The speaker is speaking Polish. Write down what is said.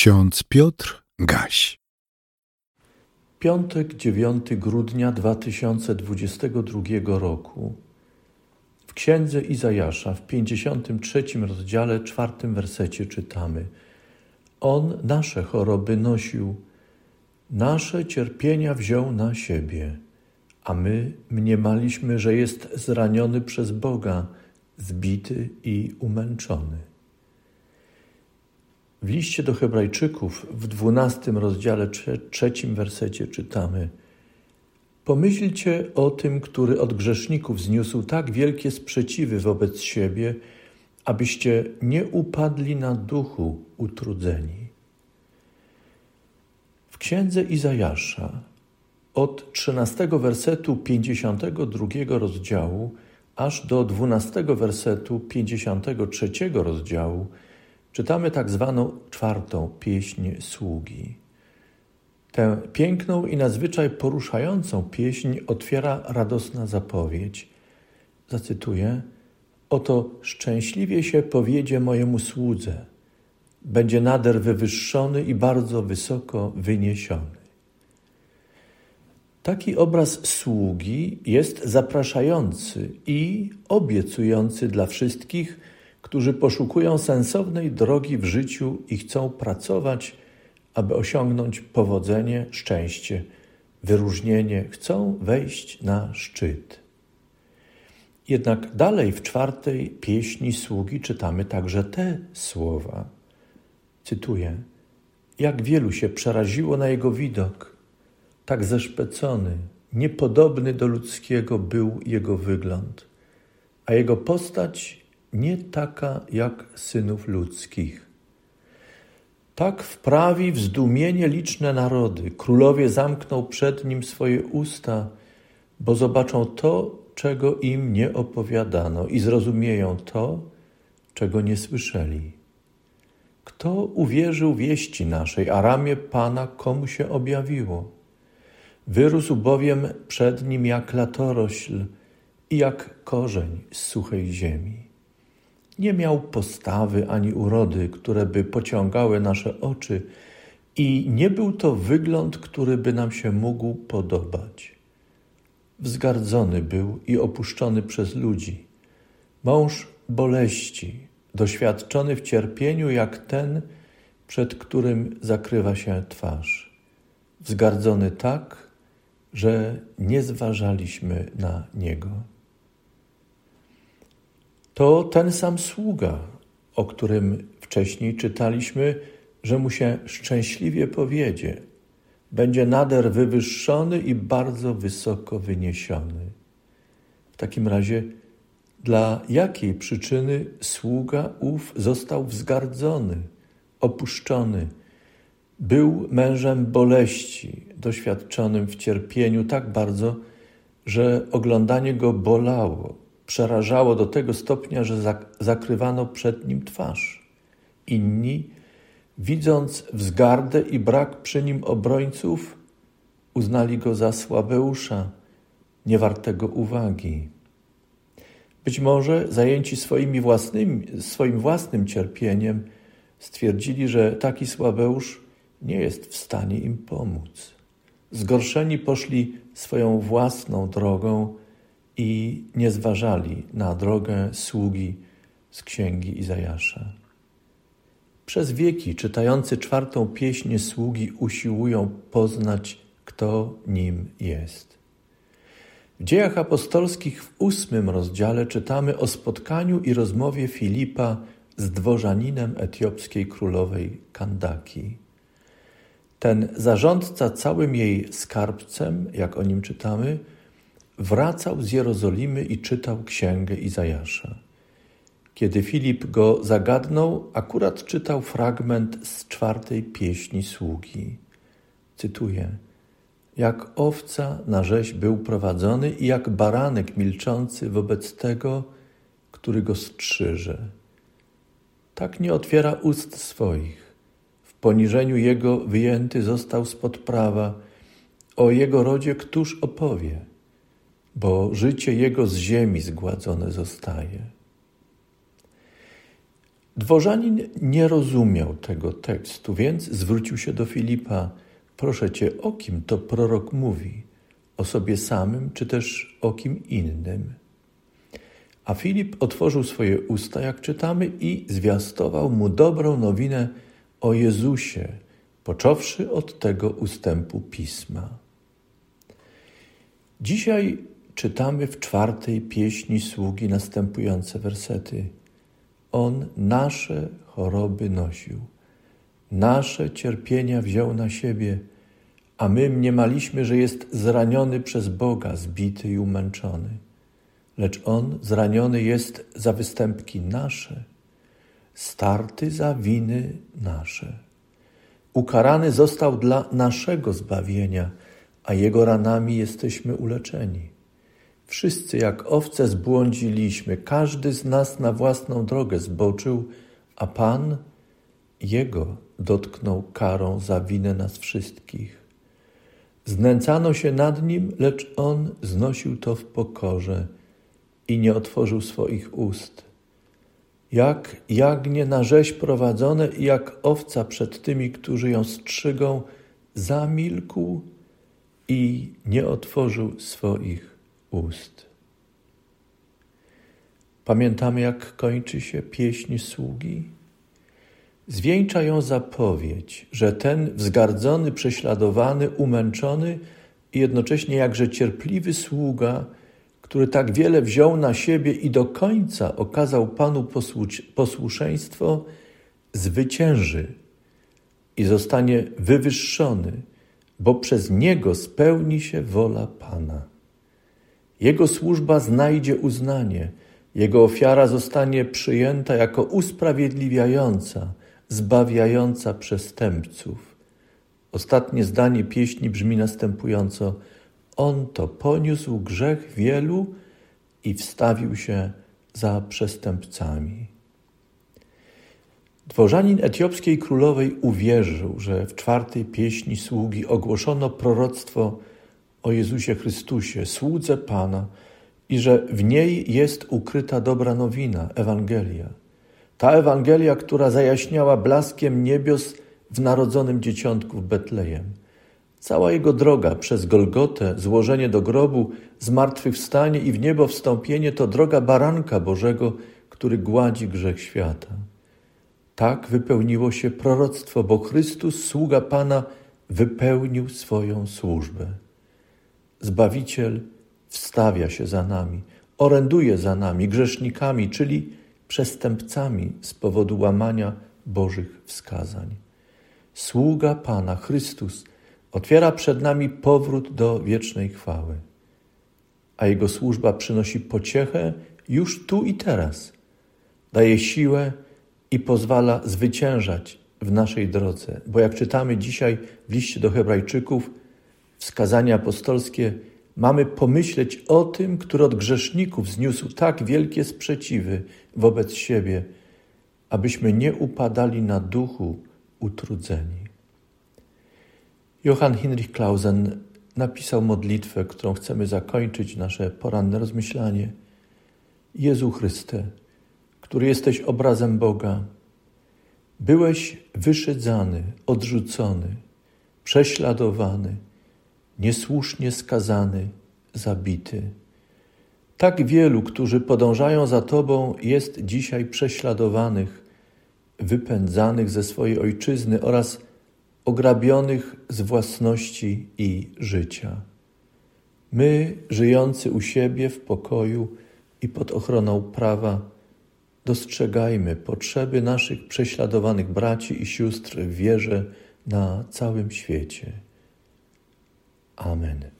Ksiądz Piotr Gaś. Piątek 9 grudnia 2022 roku. W księdze Izajasza w 53 rozdziale, czwartym wersecie czytamy: On nasze choroby nosił, nasze cierpienia wziął na siebie, a my mniemaliśmy, że jest zraniony przez Boga, zbity i umęczony. W liście do Hebrajczyków w dwunastym rozdziale, trzecim wersecie czytamy: Pomyślcie o tym, który od grzeszników zniósł tak wielkie sprzeciwy wobec siebie, abyście nie upadli na duchu utrudzeni. W księdze Izajasza od 13 wersetu 52 rozdziału aż do 12 wersetu 53 rozdziału czytamy tak zwaną czwartą pieśń sługi. Tę piękną i nadzwyczaj poruszającą pieśń otwiera radosna zapowiedź. Zacytuję: Oto szczęśliwie się powiedzie mojemu słudze, będzie nader wywyższony i bardzo wysoko wyniesiony. Taki obraz sługi jest zapraszający i obiecujący dla wszystkich, którzy poszukują sensownej drogi w życiu i chcą pracować, aby osiągnąć powodzenie, szczęście, wyróżnienie, chcą wejść na szczyt. Jednak dalej w czwartej pieśni sługi czytamy także te słowa. Cytuję: Jak wielu się przeraziło na jego widok, tak zeszpecony, niepodobny do ludzkiego był jego wygląd, a jego postać nie taka jak synów ludzkich. Tak wprawi w zdumienie liczne narody. Królowie zamkną przed nim swoje usta, bo zobaczą to, czego im nie opowiadano i zrozumieją to, czego nie słyszeli. Kto uwierzył wieści naszej, a ramię Pana komu się objawiło? Wyrósł bowiem przed nim jak latorośl i jak korzeń z suchej ziemi. Nie miał postawy ani urody, które by pociągały nasze oczy, i nie był to wygląd, który by nam się mógł podobać. Wzgardzony był i opuszczony przez ludzi, mąż boleści, doświadczony w cierpieniu jak ten, przed którym zakrywa się twarz. Wzgardzony tak, że nie zważaliśmy na niego. To ten sam sługa, o którym wcześniej czytaliśmy, że mu się szczęśliwie powiedzie. Będzie nader wywyższony i bardzo wysoko wyniesiony. W takim razie, dla jakiej przyczyny sługa ów został wzgardzony, opuszczony? Był mężem boleści, doświadczonym w cierpieniu tak bardzo, że oglądanie go bolało, przerażało do tego stopnia, że zakrywano przed nim twarz. Inni, widząc wzgardę i brak przy nim obrońców, uznali go za słabeusza, niewartego uwagi. Być może zajęci swoimi własnymi, swoim własnym cierpieniem, stwierdzili, że taki słabeusz nie jest w stanie im pomóc. Zgorszeni poszli swoją własną drogą, i nie zważali na drogę sługi z księgi Izajasza. Przez wieki czytający czwartą pieśń sługi usiłują poznać, kto nim jest. W dziejach apostolskich w ósmym rozdziale czytamy o spotkaniu i rozmowie Filipa z dworzaninem etiopskiej królowej Kandaki. Ten zarządca całym jej skarbcem, jak o nim czytamy, wracał z Jerozolimy i czytał księgę Izajasza. Kiedy Filip go zagadnął, akurat czytał fragment z czwartej pieśni sługi. Cytuję: Jak owca na rzeź był prowadzony i jak baranek milczący wobec tego, który go strzyże. Tak nie otwiera ust swoich. W poniżeniu jego wyjęty został spod prawa. O jego rodzie któż opowie? Bo życie jego z ziemi zgładzone zostaje. Dworzanin nie rozumiał tego tekstu, więc zwrócił się do Filipa: Proszę cię, o kim to prorok mówi? O sobie samym, czy też o kim innym? A Filip otworzył swoje usta, jak czytamy, i zwiastował mu dobrą nowinę o Jezusie, począwszy od tego ustępu pisma. Dzisiaj czytamy w czwartej pieśni sługi następujące wersety. On nasze choroby nosił, nasze cierpienia wziął na siebie, a my mniemaliśmy, że jest zraniony przez Boga, zbity i umęczony. Lecz On zraniony jest za występki nasze, starty za winy nasze. Ukarany został dla naszego zbawienia, a Jego ranami jesteśmy uleczeni. Wszyscy jak owce zbłądziliśmy, każdy z nas na własną drogę zboczył, a Pan Jego dotknął karą za winę nas wszystkich. Znęcano się nad Nim, lecz On znosił to w pokorze i nie otworzył swoich ust. Jak jagnię na rzeź prowadzone i jak owca przed tymi, którzy ją strzygą, zamilkł i nie otworzył swoich ust. Pamiętamy, jak kończy się pieśń sługi? Zwieńcza ją zapowiedź, że ten wzgardzony, prześladowany, umęczony i jednocześnie jakże cierpliwy sługa, który tak wiele wziął na siebie i do końca okazał Panu posłuszeństwo, zwycięży i zostanie wywyższony, bo przez niego spełni się wola Pana. Jego służba znajdzie uznanie, jego ofiara zostanie przyjęta jako usprawiedliwiająca, zbawiająca przestępców. Ostatnie zdanie pieśni brzmi następująco: On to poniósł grzech wielu i wstawił się za przestępcami. Dworzanin etiopskiej królowej uwierzył, że w czwartej pieśni sługi ogłoszono proroctwo o Jezusie Chrystusie, słudze Pana, i że w niej jest ukryta dobra nowina, Ewangelia. Ta Ewangelia, która zajaśniała blaskiem niebios w narodzonym dzieciątku w Betlejem. Cała jego droga przez Golgotę, złożenie do grobu, zmartwychwstanie i w niebo wstąpienie to droga baranka Bożego, który gładzi grzech świata. Tak wypełniło się proroctwo, bo Chrystus, sługa Pana, wypełnił swoją służbę. Zbawiciel wstawia się za nami, oręduje za nami, grzesznikami, czyli przestępcami z powodu łamania Bożych wskazań. Sługa Pana, Chrystus, otwiera przed nami powrót do wiecznej chwały, a Jego służba przynosi pociechę już tu i teraz, daje siłę i pozwala zwyciężać w naszej drodze, bo jak czytamy dzisiaj w liście do Hebrajczyków, wskazania apostolskie, mamy pomyśleć o tym, który od grzeszników zniósł tak wielkie sprzeciwy wobec siebie, abyśmy nie upadali na duchu utrudzeni. Johann Hinrich Clausen napisał modlitwę, którą chcemy zakończyć nasze poranne rozmyślanie. Jezu Chryste, który jesteś obrazem Boga, byłeś wyszydzany, odrzucony, prześladowany, niesłusznie skazany, zabity. Tak wielu, którzy podążają za Tobą, jest dzisiaj prześladowanych, wypędzanych ze swojej ojczyzny oraz ograbionych z własności i życia. My, żyjący u siebie w pokoju i pod ochroną prawa, dostrzegajmy potrzeby naszych prześladowanych braci i sióstr w wierze na całym świecie. Amen.